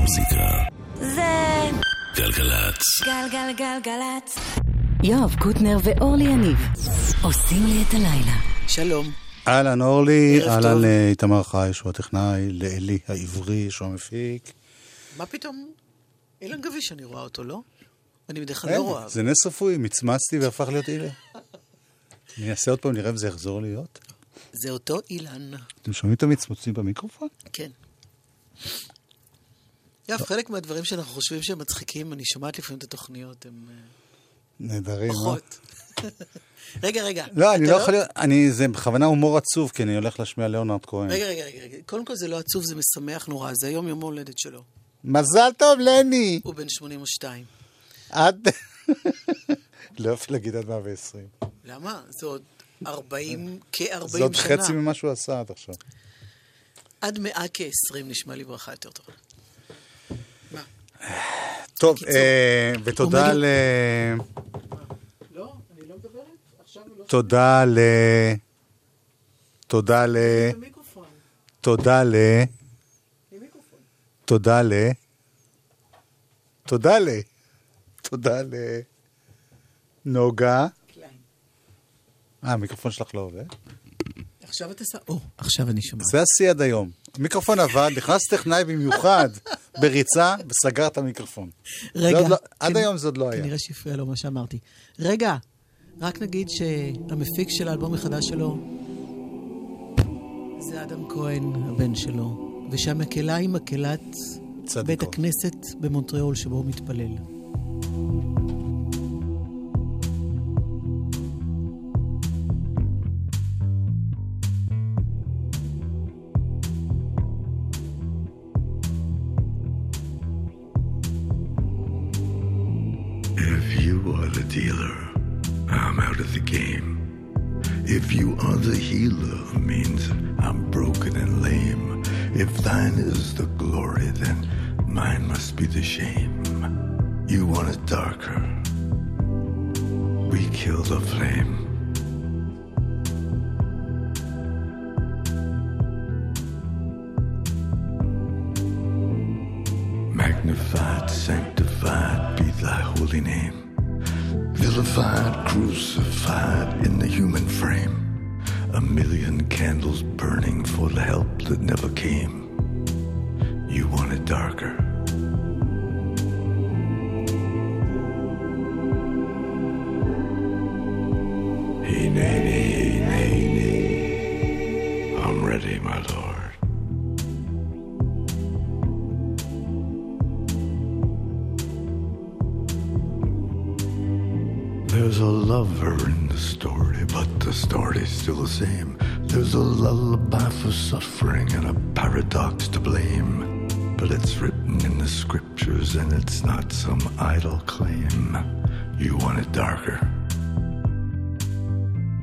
המוזיקה. זה גלגלצ. גלגלגלגלצ. יואב קוטנר ואורלי יניב עושים לי את הלילה. שלום. אהלן אורלי, אהלן טוב. לאיתמר חי, שהוא הטכנאי, לאלי העברי, שהוא המפיק. מה פתאום? אילן גביש, אני רואה אותו, לא? אני בדרך כלל אין, לא רואה. זה נס רפואי, מצמצתי והפך להיות אילן. אני אעשה עוד פעם, נראה אם זה יחזור להיות. זה אותו אילן. אתם שומעים את המצמוצים במיקרופון? כן. יואב, חלק מהדברים שאנחנו חושבים שהם מצחיקים, אני שומעת לפעמים את התוכניות, הם אה, נהדרים, אה? פחות. רגע, רגע. לא, אני אתה לא יכול אני, זה בכוונה הומור עצוב, כי אני הולך להשמיע ליאונרד כהן. רגע, רגע, רגע. קודם כל זה לא עצוב, זה משמח נורא. זה היום יום ההולדת שלו. מזל טוב, לני! הוא בן 82. עד... לא יפה להגיד עד 120. למה? זה עוד 40, כ-40 זה עוד שנה. חצי ממה שהוא עשה עד עכשיו. עד מאה כ-20 נשמע לי ברכה יותר טובה. טוב, אה, ותודה ל... לא, לא לא תודה ל... תודה ל... תודה ל... תודה ל... תודה ל... תודה ל... נוגה. אה, המיקרופון שלך לא עובד? עכשיו אתה שם... או, עכשיו אני שומע. זה השיא עד היום. המיקרופון עבד, נכנס טכנאי במיוחד בריצה וסגר את המיקרופון. רגע. לא- עד היום זה עוד לא היה. כנראה שהפריע לו מה שאמרתי. רגע, רק נגיד שהמפיק של האלבום החדש שלו זה אדם כהן, הבן שלו, ושהמקהלה היא מקהלת. בית הכנסת במונטריאול שבו הוא מתפלל.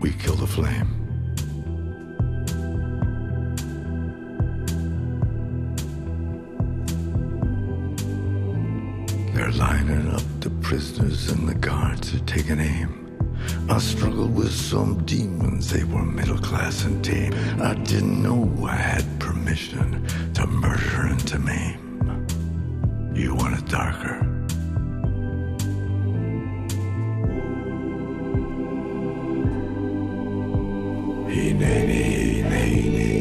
We kill the flame. They're lining up the prisoners and the guards are taking aim. I struggled with some demons, they were middle class and tame. I didn't know I had permission to murder and to maim. You want it darker. Nay, nay, nay, nay.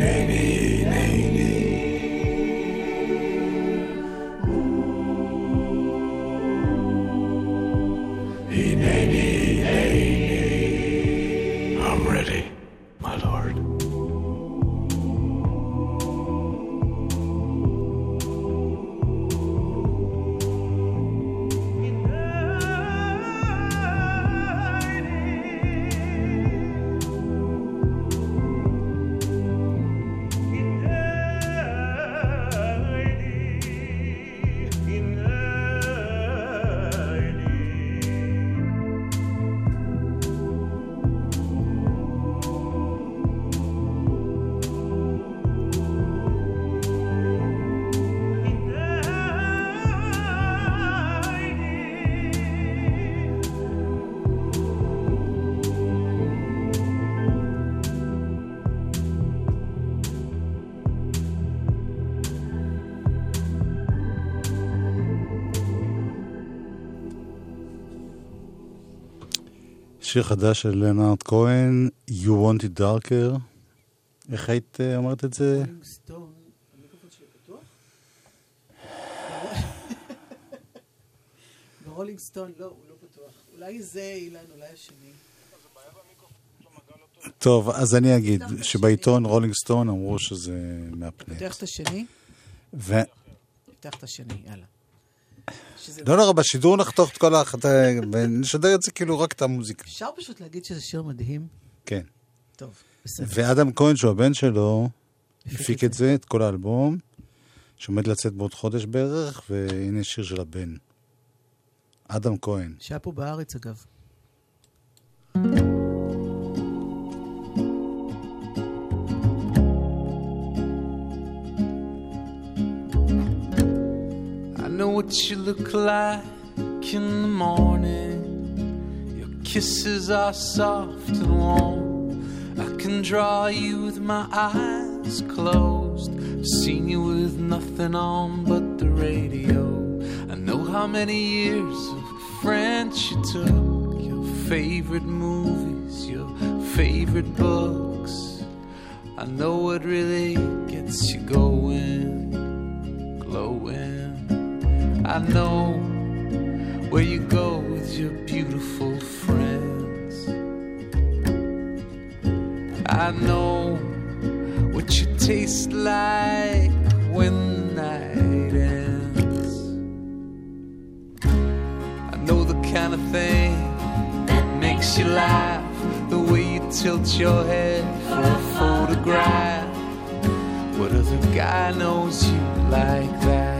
nay, nay. שיר חדש של לאונרד כהן, You Want It Darker. איך היית אה, אומרת את זה? ברולינג סטון, לא, הוא לא פתוח. אולי זה, אילן, אולי השני. טוב, אז אני אגיד שבעיתון רולינג סטון אמרו שזה מהפנט. פותח את השני? ו... פותח את השני, יאללה. שזה- לא נורא, בשידור נחתוך את כל האחת, ונשדר את זה כאילו רק את המוזיקה. אפשר פשוט להגיד שזה שיר מדהים? כן. טוב, בסדר. ואדם כהן, שהוא הבן שלו, הפיק את זה, את כל האלבום, שעומד לצאת בעוד חודש בערך, והנה שיר של הבן. אדם כהן. שהיה פה בארץ, אגב. Know what you look like in the morning. Your kisses are soft and warm. I can draw you with my eyes closed. Seen you with nothing on but the radio. I know how many years of French you took. Your favorite movies, your favorite books. I know what really gets you going glowing. I know where you go with your beautiful friends. I know what you taste like when the night ends. I know the kind of thing that makes you laugh, the way you tilt your head for a photograph. What other guy knows you like that?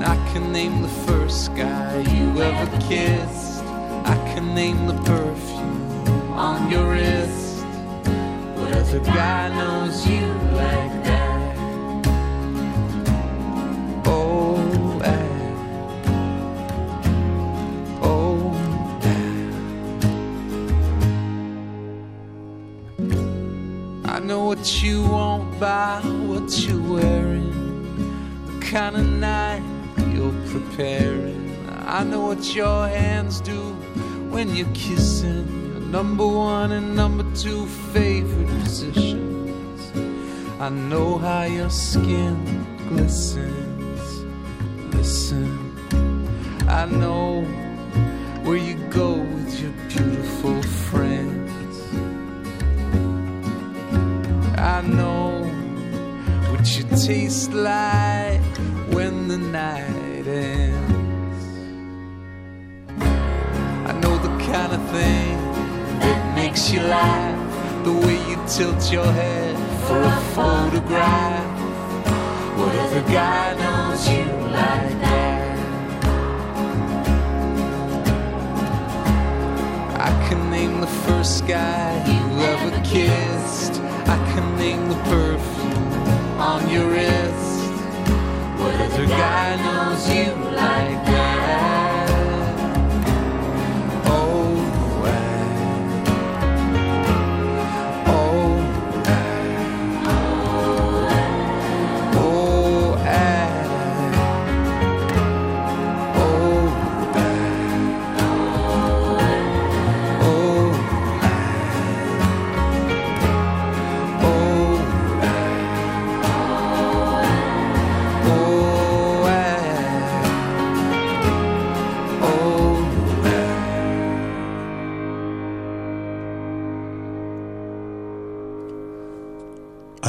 And I can name the first guy you ever kissed. I can name the perfume on your wrist. But What other guy knows you like that? Oh, ah. oh, ah. I know what you want by what you're wearing the kind of night preparing. I know what your hands do when you're kissing your number one and number two favorite positions. I know how your skin glistens. Listen, I know where you go with your beautiful friends. I know what you taste like when the night ends. I know the kind of thing that makes you laugh, the way you tilt your head for a photograph. What if a guy knows you like that? I can name the first guy you ever kissed. I can name the perfume on your wrist. What other guy knows you like that?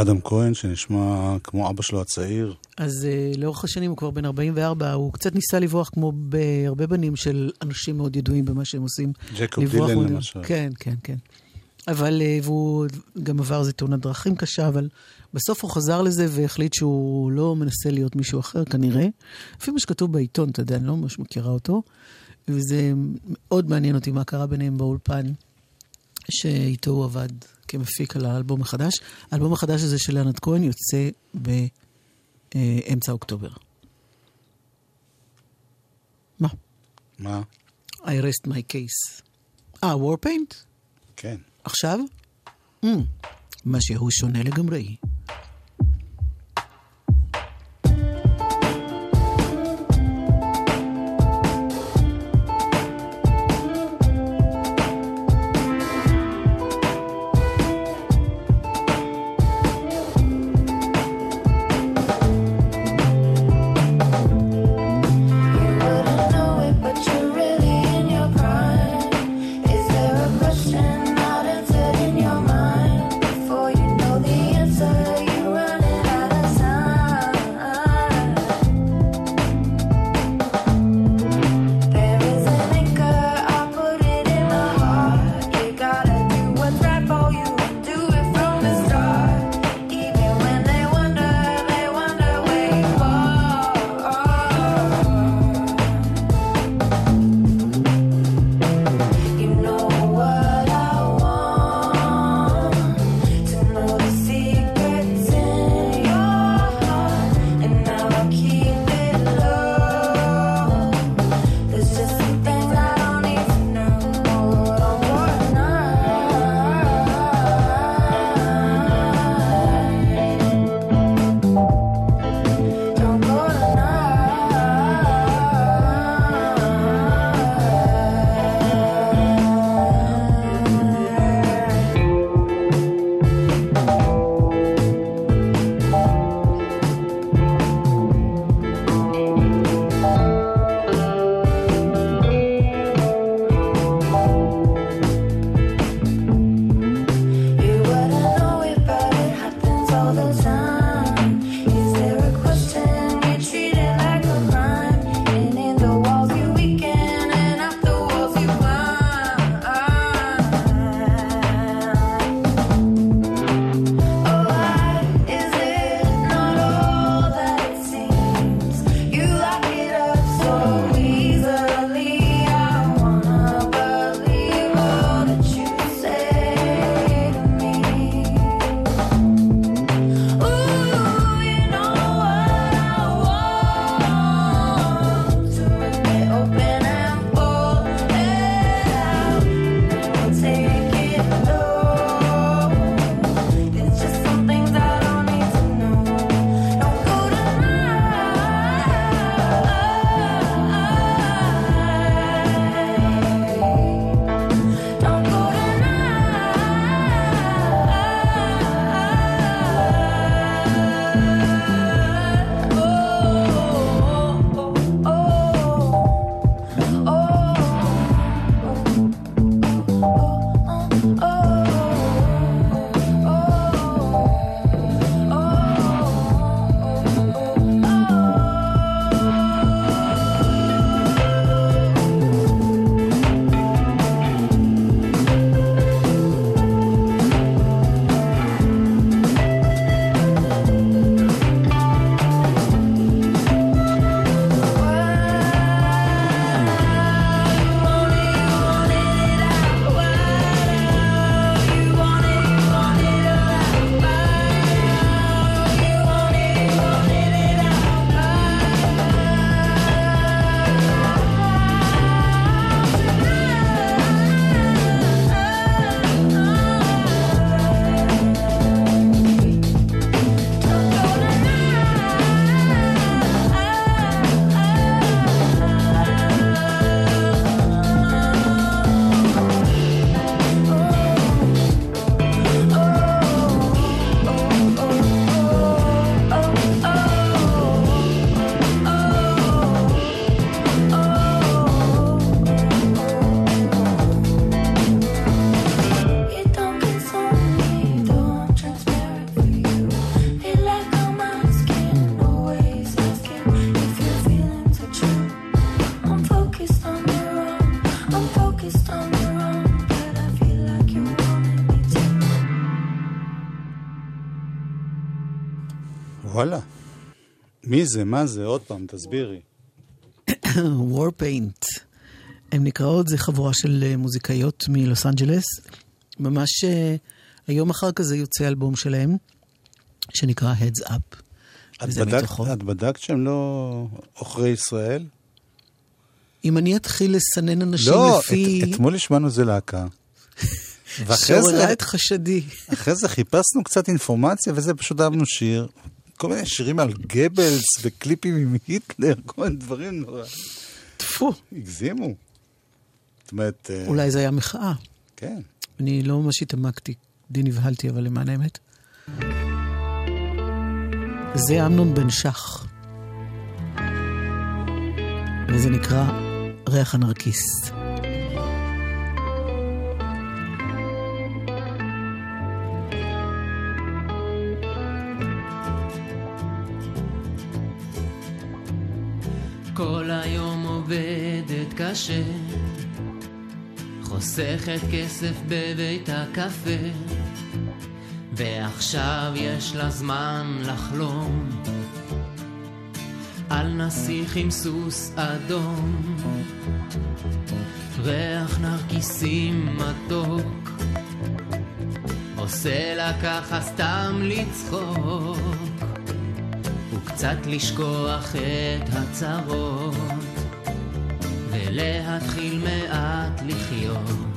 אדם כהן, שנשמע כמו אבא שלו הצעיר. אז uh, לאורך השנים הוא כבר בן 44, הוא קצת ניסה לברוח כמו בהרבה בנים של אנשים מאוד ידועים במה שהם עושים. ג'קוב דילן מול- למשל. כן, כן, כן. אבל, uh, והוא גם עבר איזה תאונת דרכים קשה, אבל בסוף הוא חזר לזה והחליט שהוא לא מנסה להיות מישהו אחר, כנראה. לפי מה שכתוב בעיתון, אתה יודע, אני לא ממש מכירה אותו. וזה מאוד מעניין אותי מה קרה ביניהם באולפן, שאיתו הוא עבד כמפיק על האלבום החדש. האלבום החדש הזה של לענת כהן יוצא באמצע אוקטובר. מה? מה? I rest my case. אה, וורפיינט? כן. עכשיו? Mm, משהו שונה לגמרי. מי זה? מה זה? עוד פעם, תסבירי. וורפיינט. הן נקראות, זה חבורה של אה, מוזיקאיות מלוס אנג'לס. ממש אה, היום אחר כזה יוצא אלבום שלהם, שנקרא Heads Up. את בדקת- מתוכו. את בדקת שהם לא עוכרי ישראל? אם אני אתחיל לסנן אנשים לא, לפי... את- אתמול השמענו איזה להקה. ואחרי שעוררה את חשדי. אחרי זה חיפשנו קצת אינפורמציה, וזה פשוט אהבנו שיר. כל מיני שירים על גבלס וקליפים עם היטלר, כל מיני דברים נורא. טפו, הגזימו. זאת אומרת, אה, אולי זה היה מחאה. כן. אני לא ממש התעמקתי, די נבהלתי, אבל למען האמת. זה אמנון בן שח. וזה נקרא ריח הנרקיס. כל היום עובדת קשה, חוסכת כסף בבית הקפה, ועכשיו יש לה זמן לחלום. על נסיך עם סוס אדום, ריח נרקיסים מתוק, עושה לה ככה סתם לצחוק. וקצת לשכוח את הצרות ולהתחיל מעט לחיות.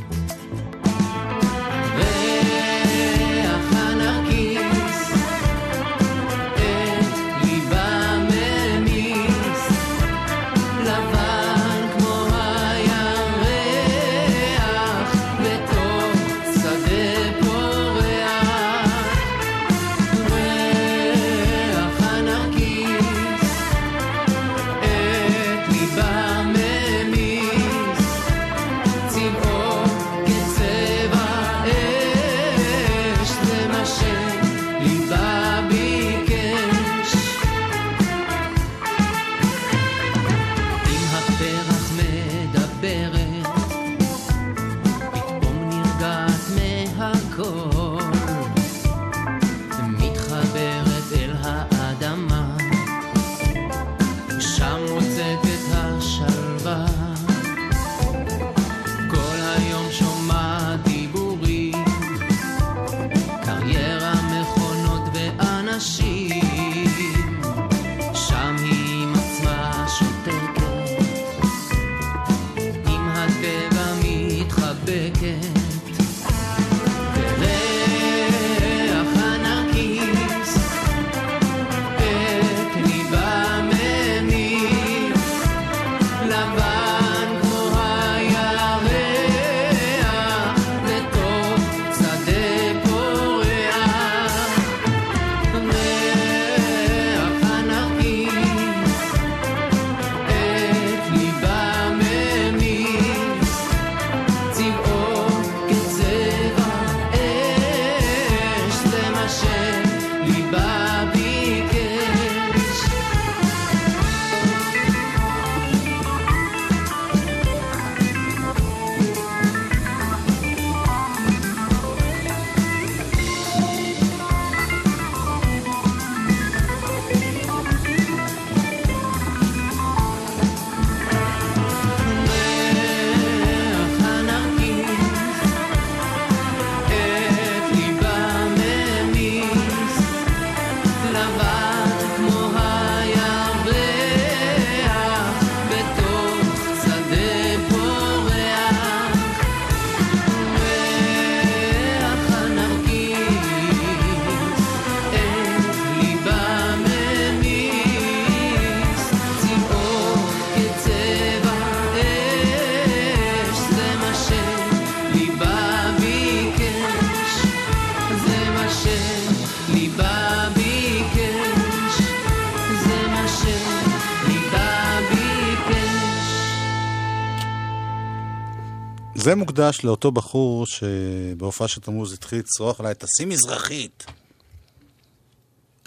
זה מוקדש לאותו בחור שבהופעה של תמוז התחיל לצרוח עליי, תשים מזרחית.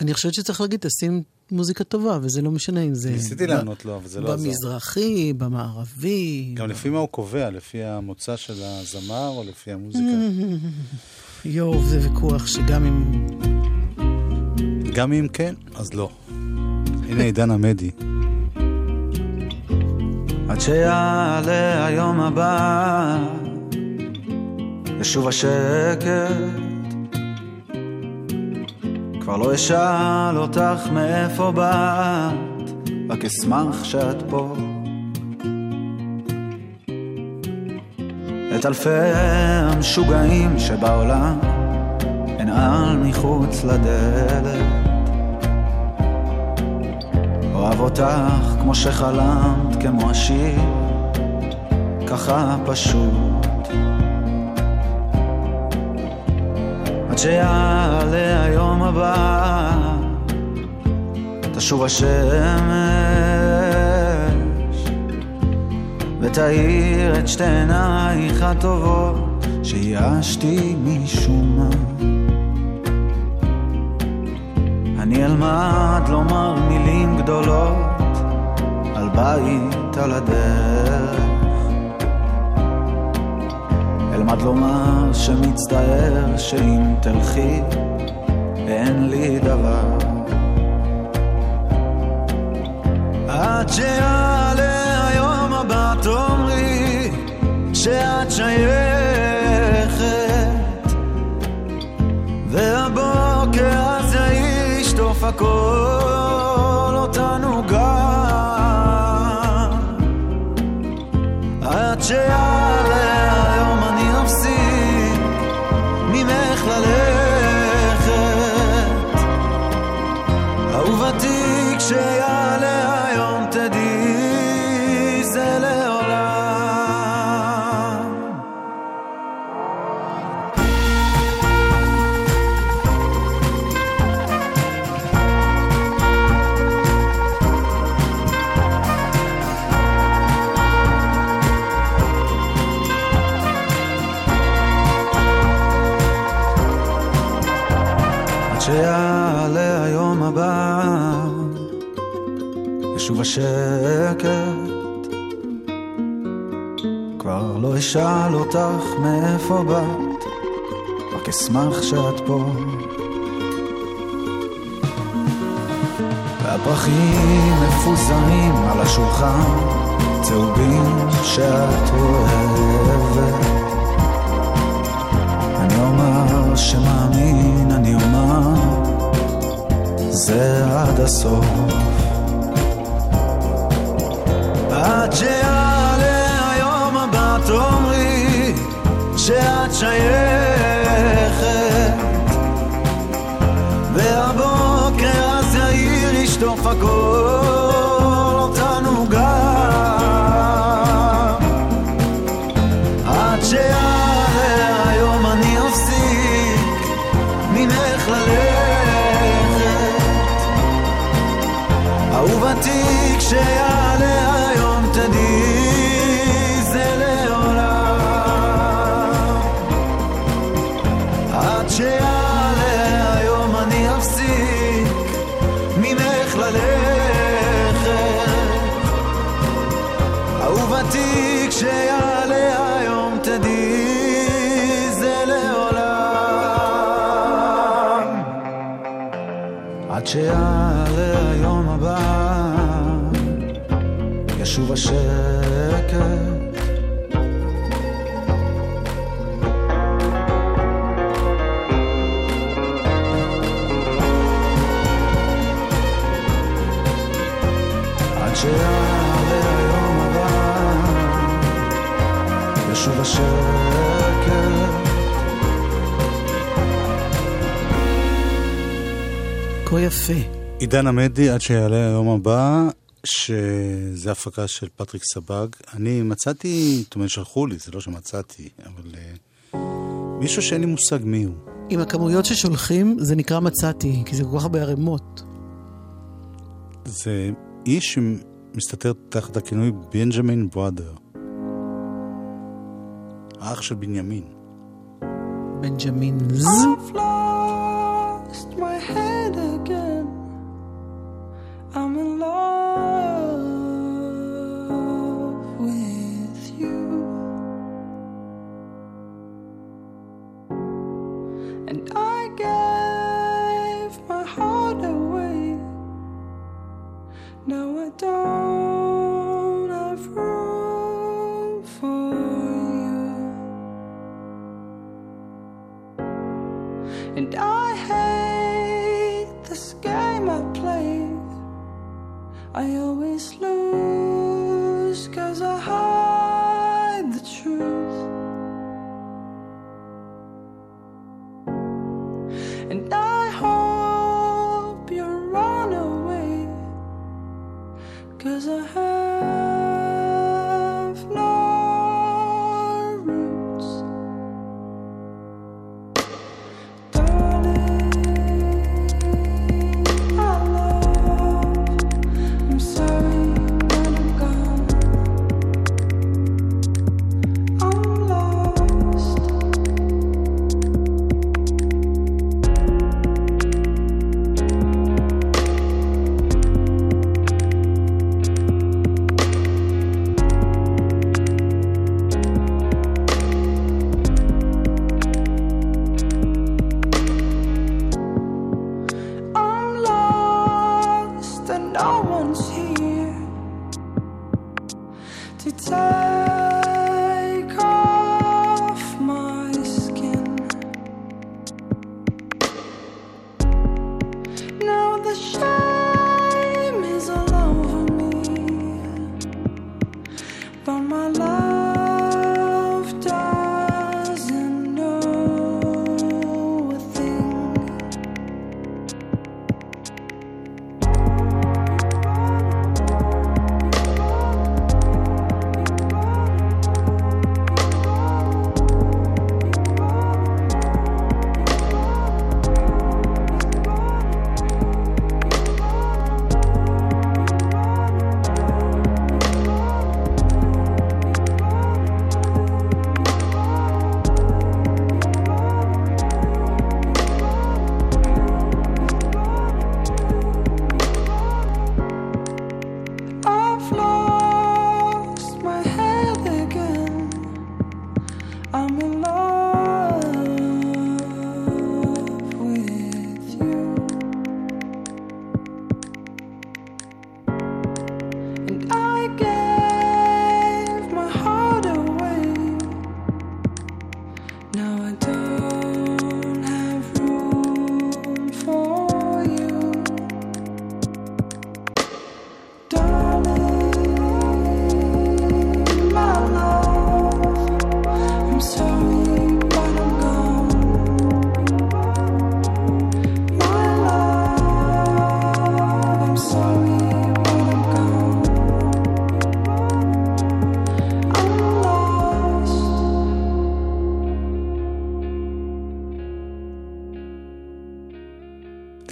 אני חושבת שצריך להגיד, תשים מוזיקה טובה, וזה לא משנה אם זה... ניסיתי לענות לו, אבל זה לא עזר. במזרחי, במערבי. גם לפי מה הוא קובע, לפי המוצא של הזמר או לפי המוזיקה? יואו, זה ויכוח שגם אם... גם אם כן, אז לא. הנה עידן עמדי. עד שיעלה היום הבא, ושוב השקט. כבר לא אשאל אותך מאיפה באת, רק אשמח שאת פה. את אלפי המשוגעים שבעולם, אנעל מחוץ לדלת. אוהב אותך כמו שחלמת, כמו השיר, ככה פשוט. עד שיעלה היום הבא, תשוב השמש, ותאיר את שתי עינייך הטובות, שייאשתי משום מה. אני אלמד לומר מילים גדולות על בית על הדרך. אלמד לומר שמצטער שאם תלכי אין לי דבר. עד שיעלה אשאל אותך מאיפה באת, רק אשמח שאת פה. והפרחים מפוזרים על השולחן, צהובים שאת אוהבת. אני אומר שמאמין, אני אומר, זה עד הסוף. עד שיעלה היום הבא תאמרי שאת שייכת עידן עמדי, עד שיעלה היום הבא, שזה הפקה של פטריק סבג. אני מצאתי, זאת אומרת, שלחו לי, זה לא שמצאתי, אבל אה, מישהו שאין לי מושג מי הוא. עם הכמויות ששולחים, זה נקרא מצאתי, כי זה כל כך הרבה ערימות. זה איש שמסתתר תחת הכינוי Benjamin's Brother. האח של בנימין. בנג'מין ז. I've lost my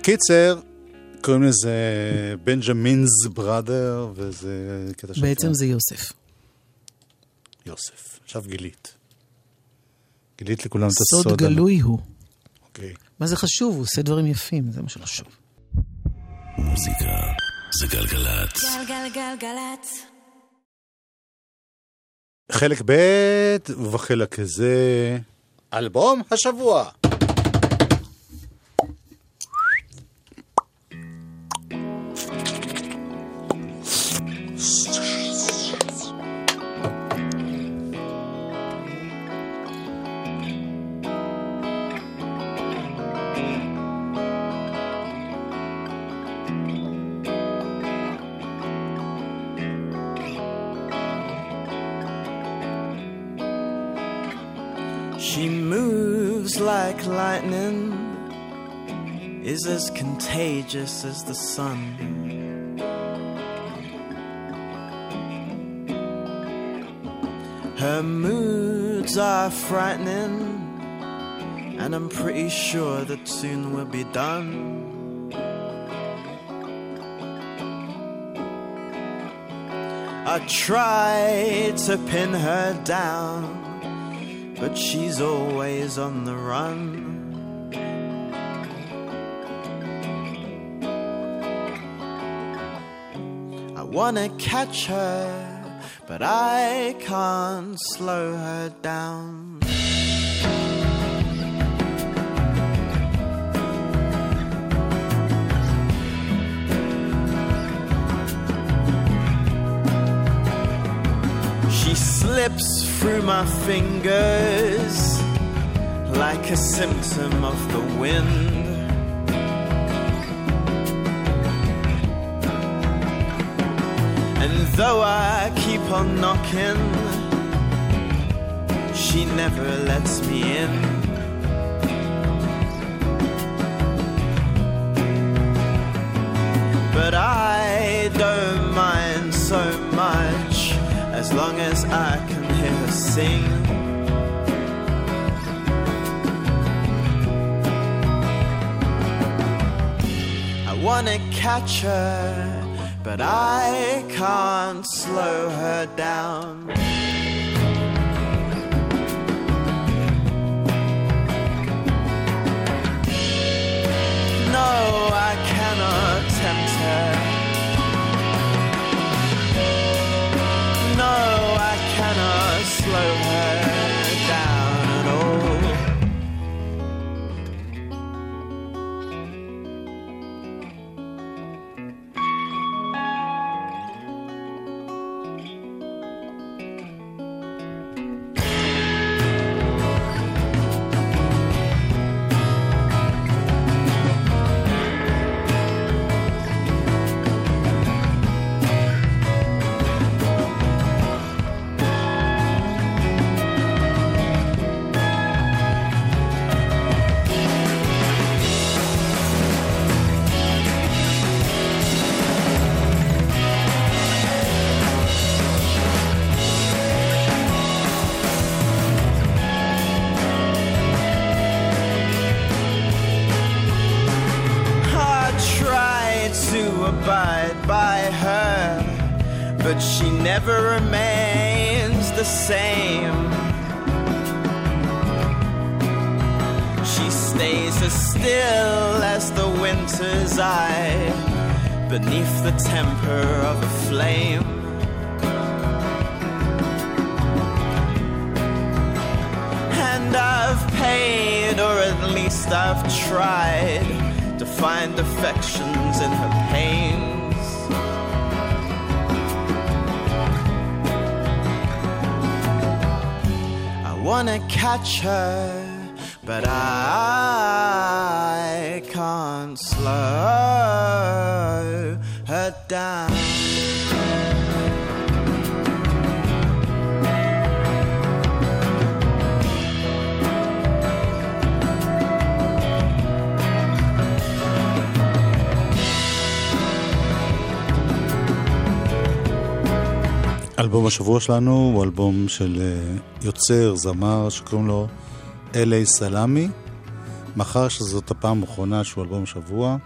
קיצר, קוראים לזה Benjamin's Brother, וזה קטע של... בעצם זה יוסף. יוסף. עכשיו גילית. גילית לכולם את סוד הסוד. גלוי הוא. אוקיי. מה זה חשוב? הוא עושה דברים יפים, זה מה שחשוב. מוזיקה זה גלגלצ. גלגלגלצ. חלק ב', ובחלק הזה, אלבום השבוע. As contagious as the sun. Her moods are frightening, and I'm pretty sure that soon we'll be done. I try to pin her down, but she's always on the run. Wanna catch her, but I can't slow her down. She slips through my fingers like a symptom of the wind. And though I keep on knocking, she never lets me in. But I don't mind so much as long as I can hear her sing. I wanna catch her, but I can't slow her down. No, I cannot tempt her. No, I cannot slow her 看 אלבום השבוע שלנו הוא אלבום של אה, יוצר, זמר, שקוראים לו אלי סלאמי. מאחר שזאת הפעם האחרונה שהוא אלבום שבוע,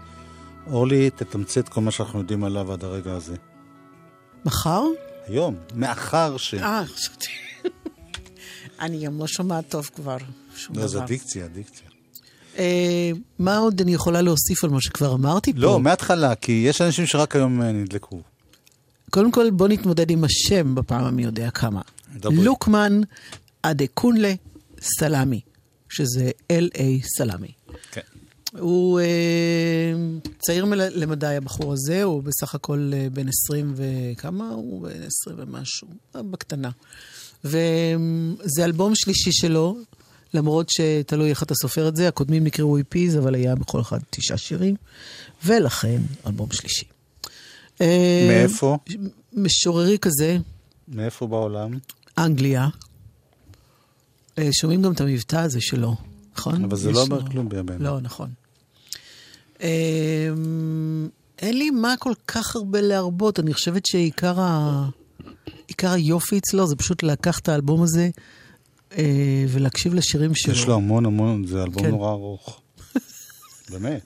אורלי, תתמצת כל מה שאנחנו יודעים עליו עד הרגע הזה. מחר? היום, מאחר ש... אה, חשבתי. אני גם לא שומעת טוב כבר. שום לא, זה דבר. דיקציה, דיקציה. אה, מה עוד אני יכולה להוסיף על מה שכבר אמרתי פה? לא, מההתחלה, כי יש אנשים שרק היום אה, נדלקו. קודם כל, בוא נתמודד עם השם בפעם המי יודע כמה. דברי. לוקמן אדקונלה סלאמי, שזה L.A. סלאמי. כן. הוא אה, צעיר מל- למדי, הבחור הזה, הוא בסך הכל אה, בן 20 וכמה? הוא בן 20 ומשהו, אה, בקטנה. וזה אלבום שלישי שלו, למרות שתלוי איך אתה סופר את זה, הקודמים נקראו EPs, אבל היה בכל אחד תשעה שירים, ולכן אלבום שלישי. אה, מאיפה? משוררי כזה, מאיפה בעולם? אנגליה. אה, שומעים גם את המבטא הזה שלו, נכון? אבל זה לא אומר כלום בימינו. לא, נכון. אה, אין לי מה כל כך הרבה להרבות, אני חושבת שעיקר ה... עיקר היופי אצלו זה פשוט לקחת את האלבום הזה אה, ולהקשיב לשירים שלו. יש לו המון המון, זה אלבום כן. נורא ארוך. באמת.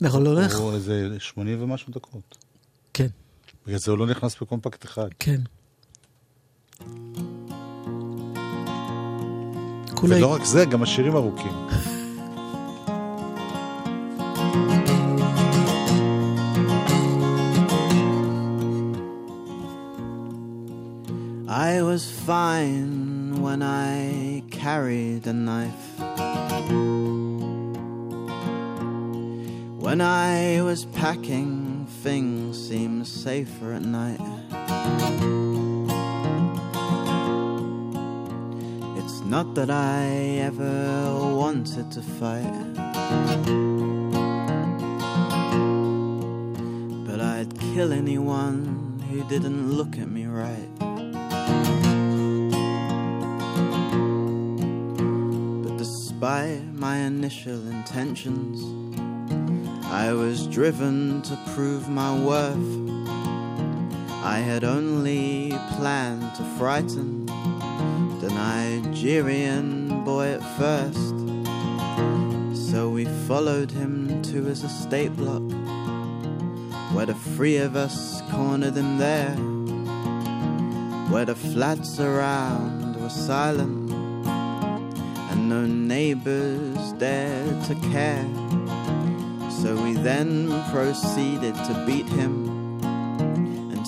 נכון, לא הולך? הוא איזה 80 ומשהו דקות. בגלל זה הוא לא נכנס בקומפקט אחד. כן. כולה- ולא רק זה, גם השירים ארוכים. I was fine when I carried a knife. When I was packing, things safer at night. It's Not that I ever wanted to fight. But I'd kill anyone who didn't look at me right. But despite my initial intentions, I was driven to prove my worth. I had only planned to frighten the Nigerian boy at first. So we followed him to his estate block, where the three of us cornered him there, where the flats around were silent, and no neighbors dared to care. So we then proceeded to beat him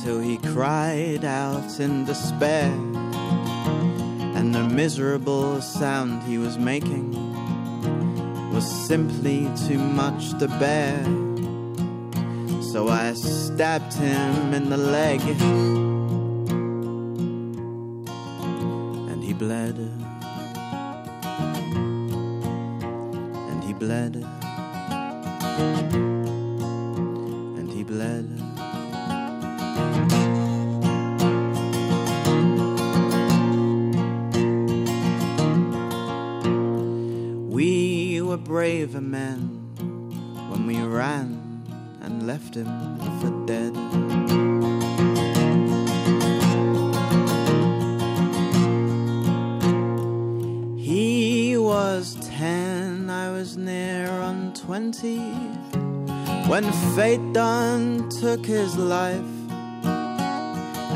until he cried out in despair. And the miserable sound he was making was simply too much to bear. So I stabbed him in the leg, and he bled. And he bled. Braver men when we ran and left him for dead. He was ten, I was near on twenty when fate done took his life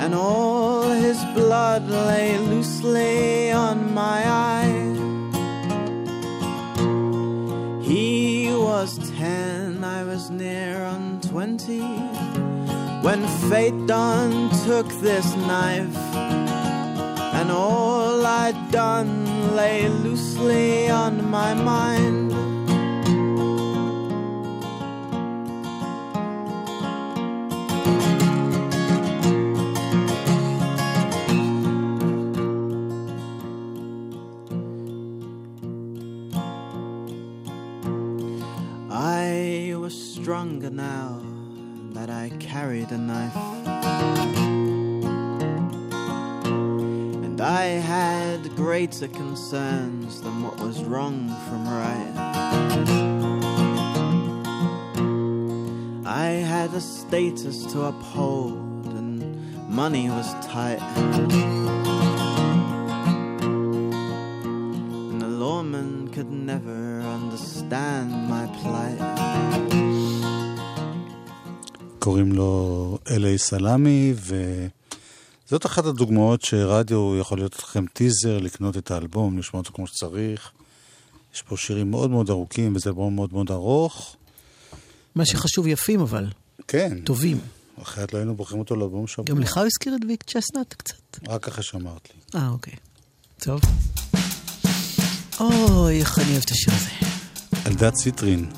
and all his blood lay loosely when fate done took this knife and all I'd done lay loosely on my mind. Carried a knife. And I had greater concerns than what was wrong from right. I had a status to uphold, and money was tight. And the lawman could never understand my plight. קוראים לו אלי סלמי, וזאת אחת הדוגמאות שרדיו יכול להיות לכם טיזר, לקנות את האלבום, לשמוע אותו כמו שצריך. יש פה שירים מאוד מאוד ארוכים, וזה אלבום מאוד מאוד ארוך. מה שחשוב יפים אבל, כן, טובים. אחרת לא היינו בוחרים אותו לאלבום שבוע. גם לך הוא הזכיר את ויק צ'סנט קצת. רק אחרי שאמרת לי. אה, אוקיי. טוב. אוי, איך אני אוהב את השיר הזה. אלדד ציטרין.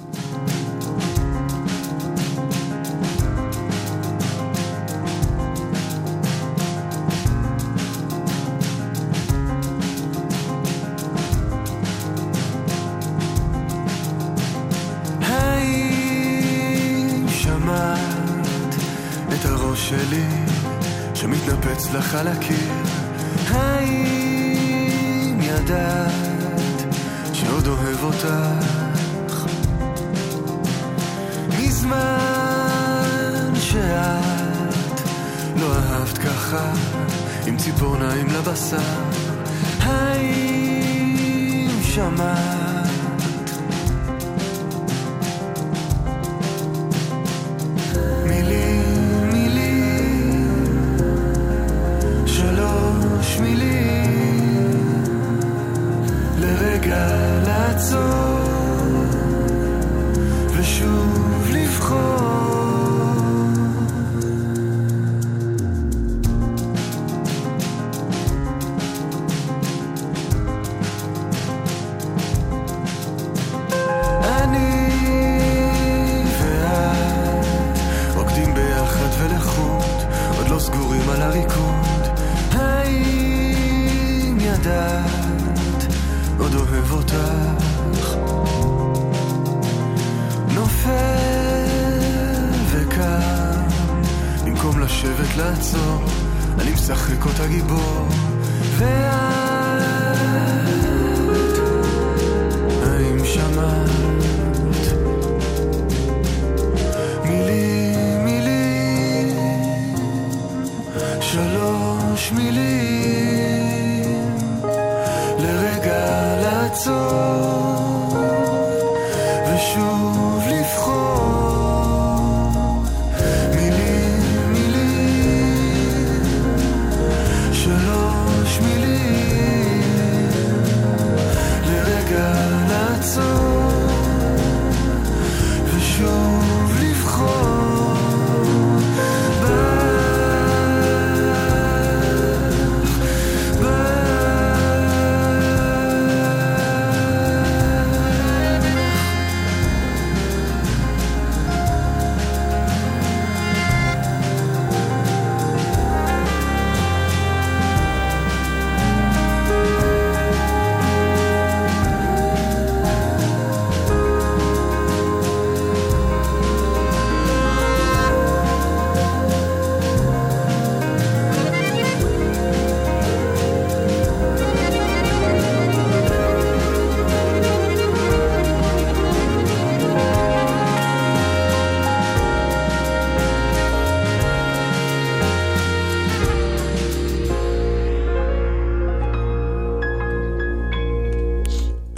הקיר? האם ידעת שעוד אוהב אותך? מזמן שאת לא אהבת ככה עם ציפורניים לבשר האם שמעת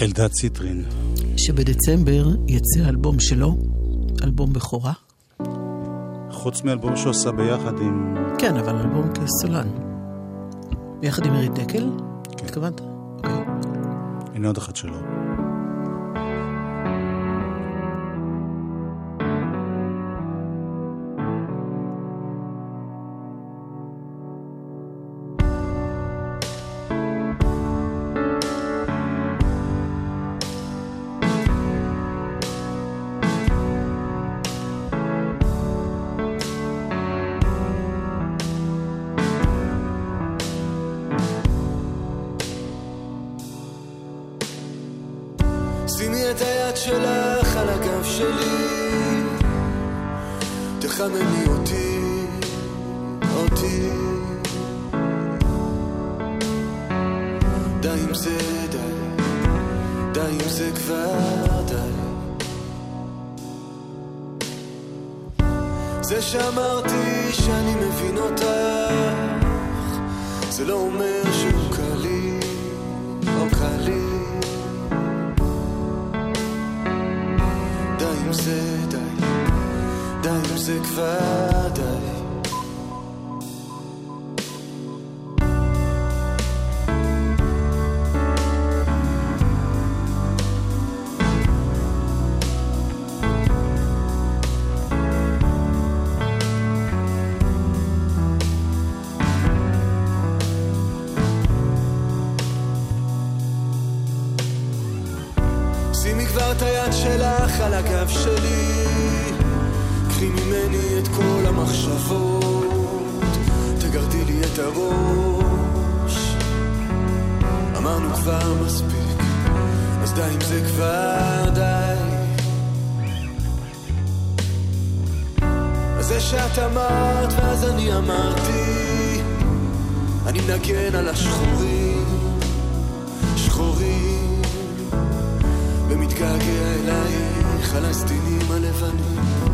אלדד ציטרין. שבדצמבר יצא אלבום שלו, אלבום בכורה. חוץ מאלבום שהוא עשה ביחד עם... כן, אבל אלבום כסולן. ביחד עם מירי דקל? כן. התכוונת? הנה עוד אחד שלו. זה לא אומר שהוא קל לי, או קל לי. די עם זה, די, די עם זה כבר אני אמרתי אני מנגן על השחורים שחורים ומתגעגע אלייך על הסדינים הלבנים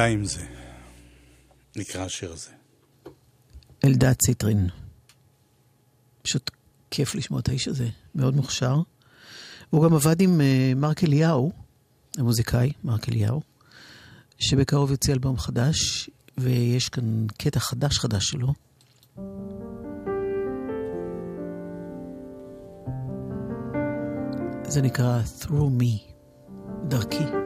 די עם זה. נקרא השיר הזה. אלדד ציטרין. פשוט כיף לשמוע את האיש הזה, מאוד מוכשר. הוא גם עבד עם אה, מרק אליהו, המוזיקאי, מרק אליהו, שבקרוב יוצא אלבום חדש, ויש כאן קטע חדש חדש שלו. זה נקרא Through Me, דרכי.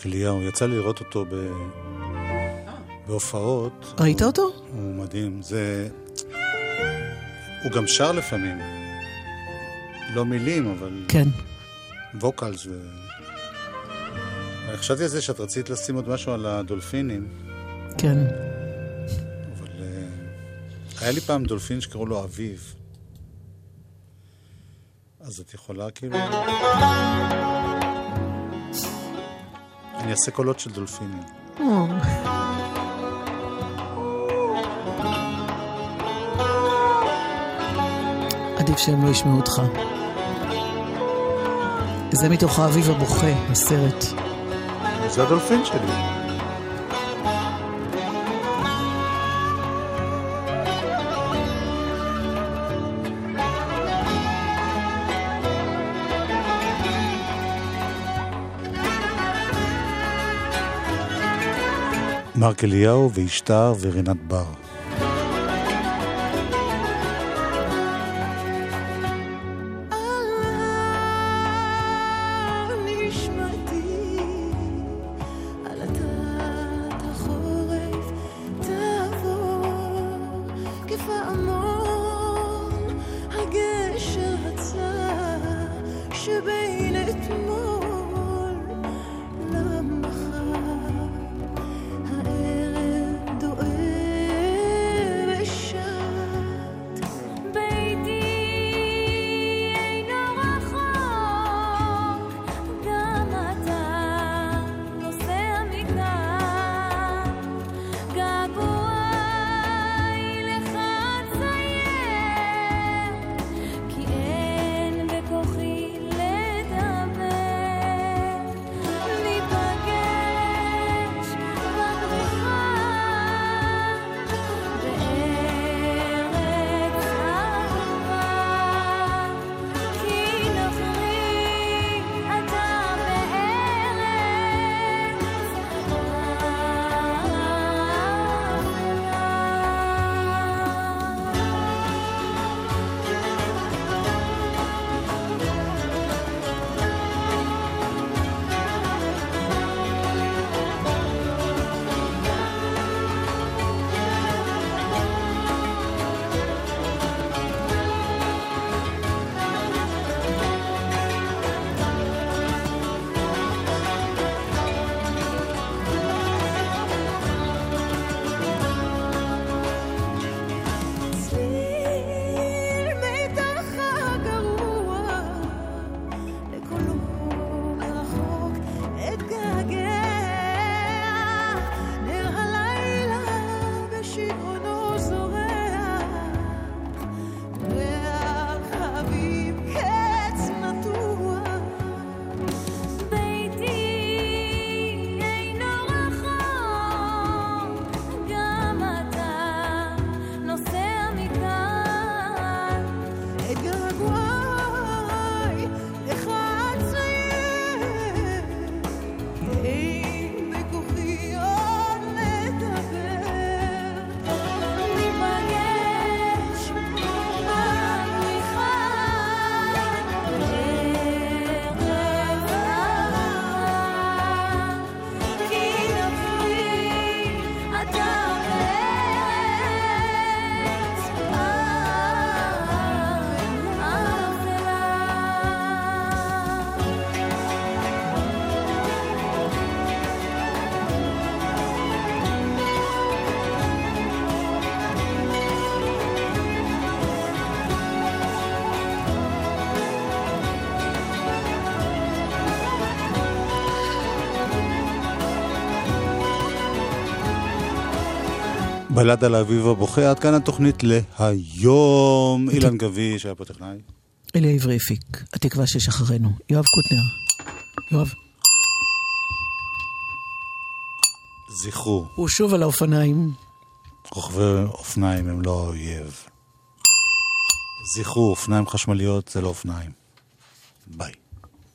מרק אליהו, יצא לי לראות אותו ב... בהופעות. ראית הוא- אותו? הוא מדהים. זה... הוא גם שר לפעמים. לא מילים, אבל... כן. ווקלס ו... חשבתי על זה שאת רצית לשים עוד משהו על הדולפינים, כן. אבל... אה, היה לי פעם דולפין שקראו לו אביב. אז את יכולה כאילו... אני אעשה קולות של דולפינים. עדיף שהם לא ישמעו אותך. זה מתוך האביב הבוכה, הסרט. זה הדולפין שלי. מרק אליהו וישתר ורינת בר. נשמתי בלד על האביב הבוכה, עד כאן התוכנית להיום. אילן גבי, שהיה פה טכנאי. אלי עברי הפיק, התקווה שיש אחרינו. יואב קוטנר. יואב. זכרו, הוא שוב על האופניים. רוכבי אופניים הם לא האויב. זכרו, אופניים חשמליות זה לא אופניים. ביי.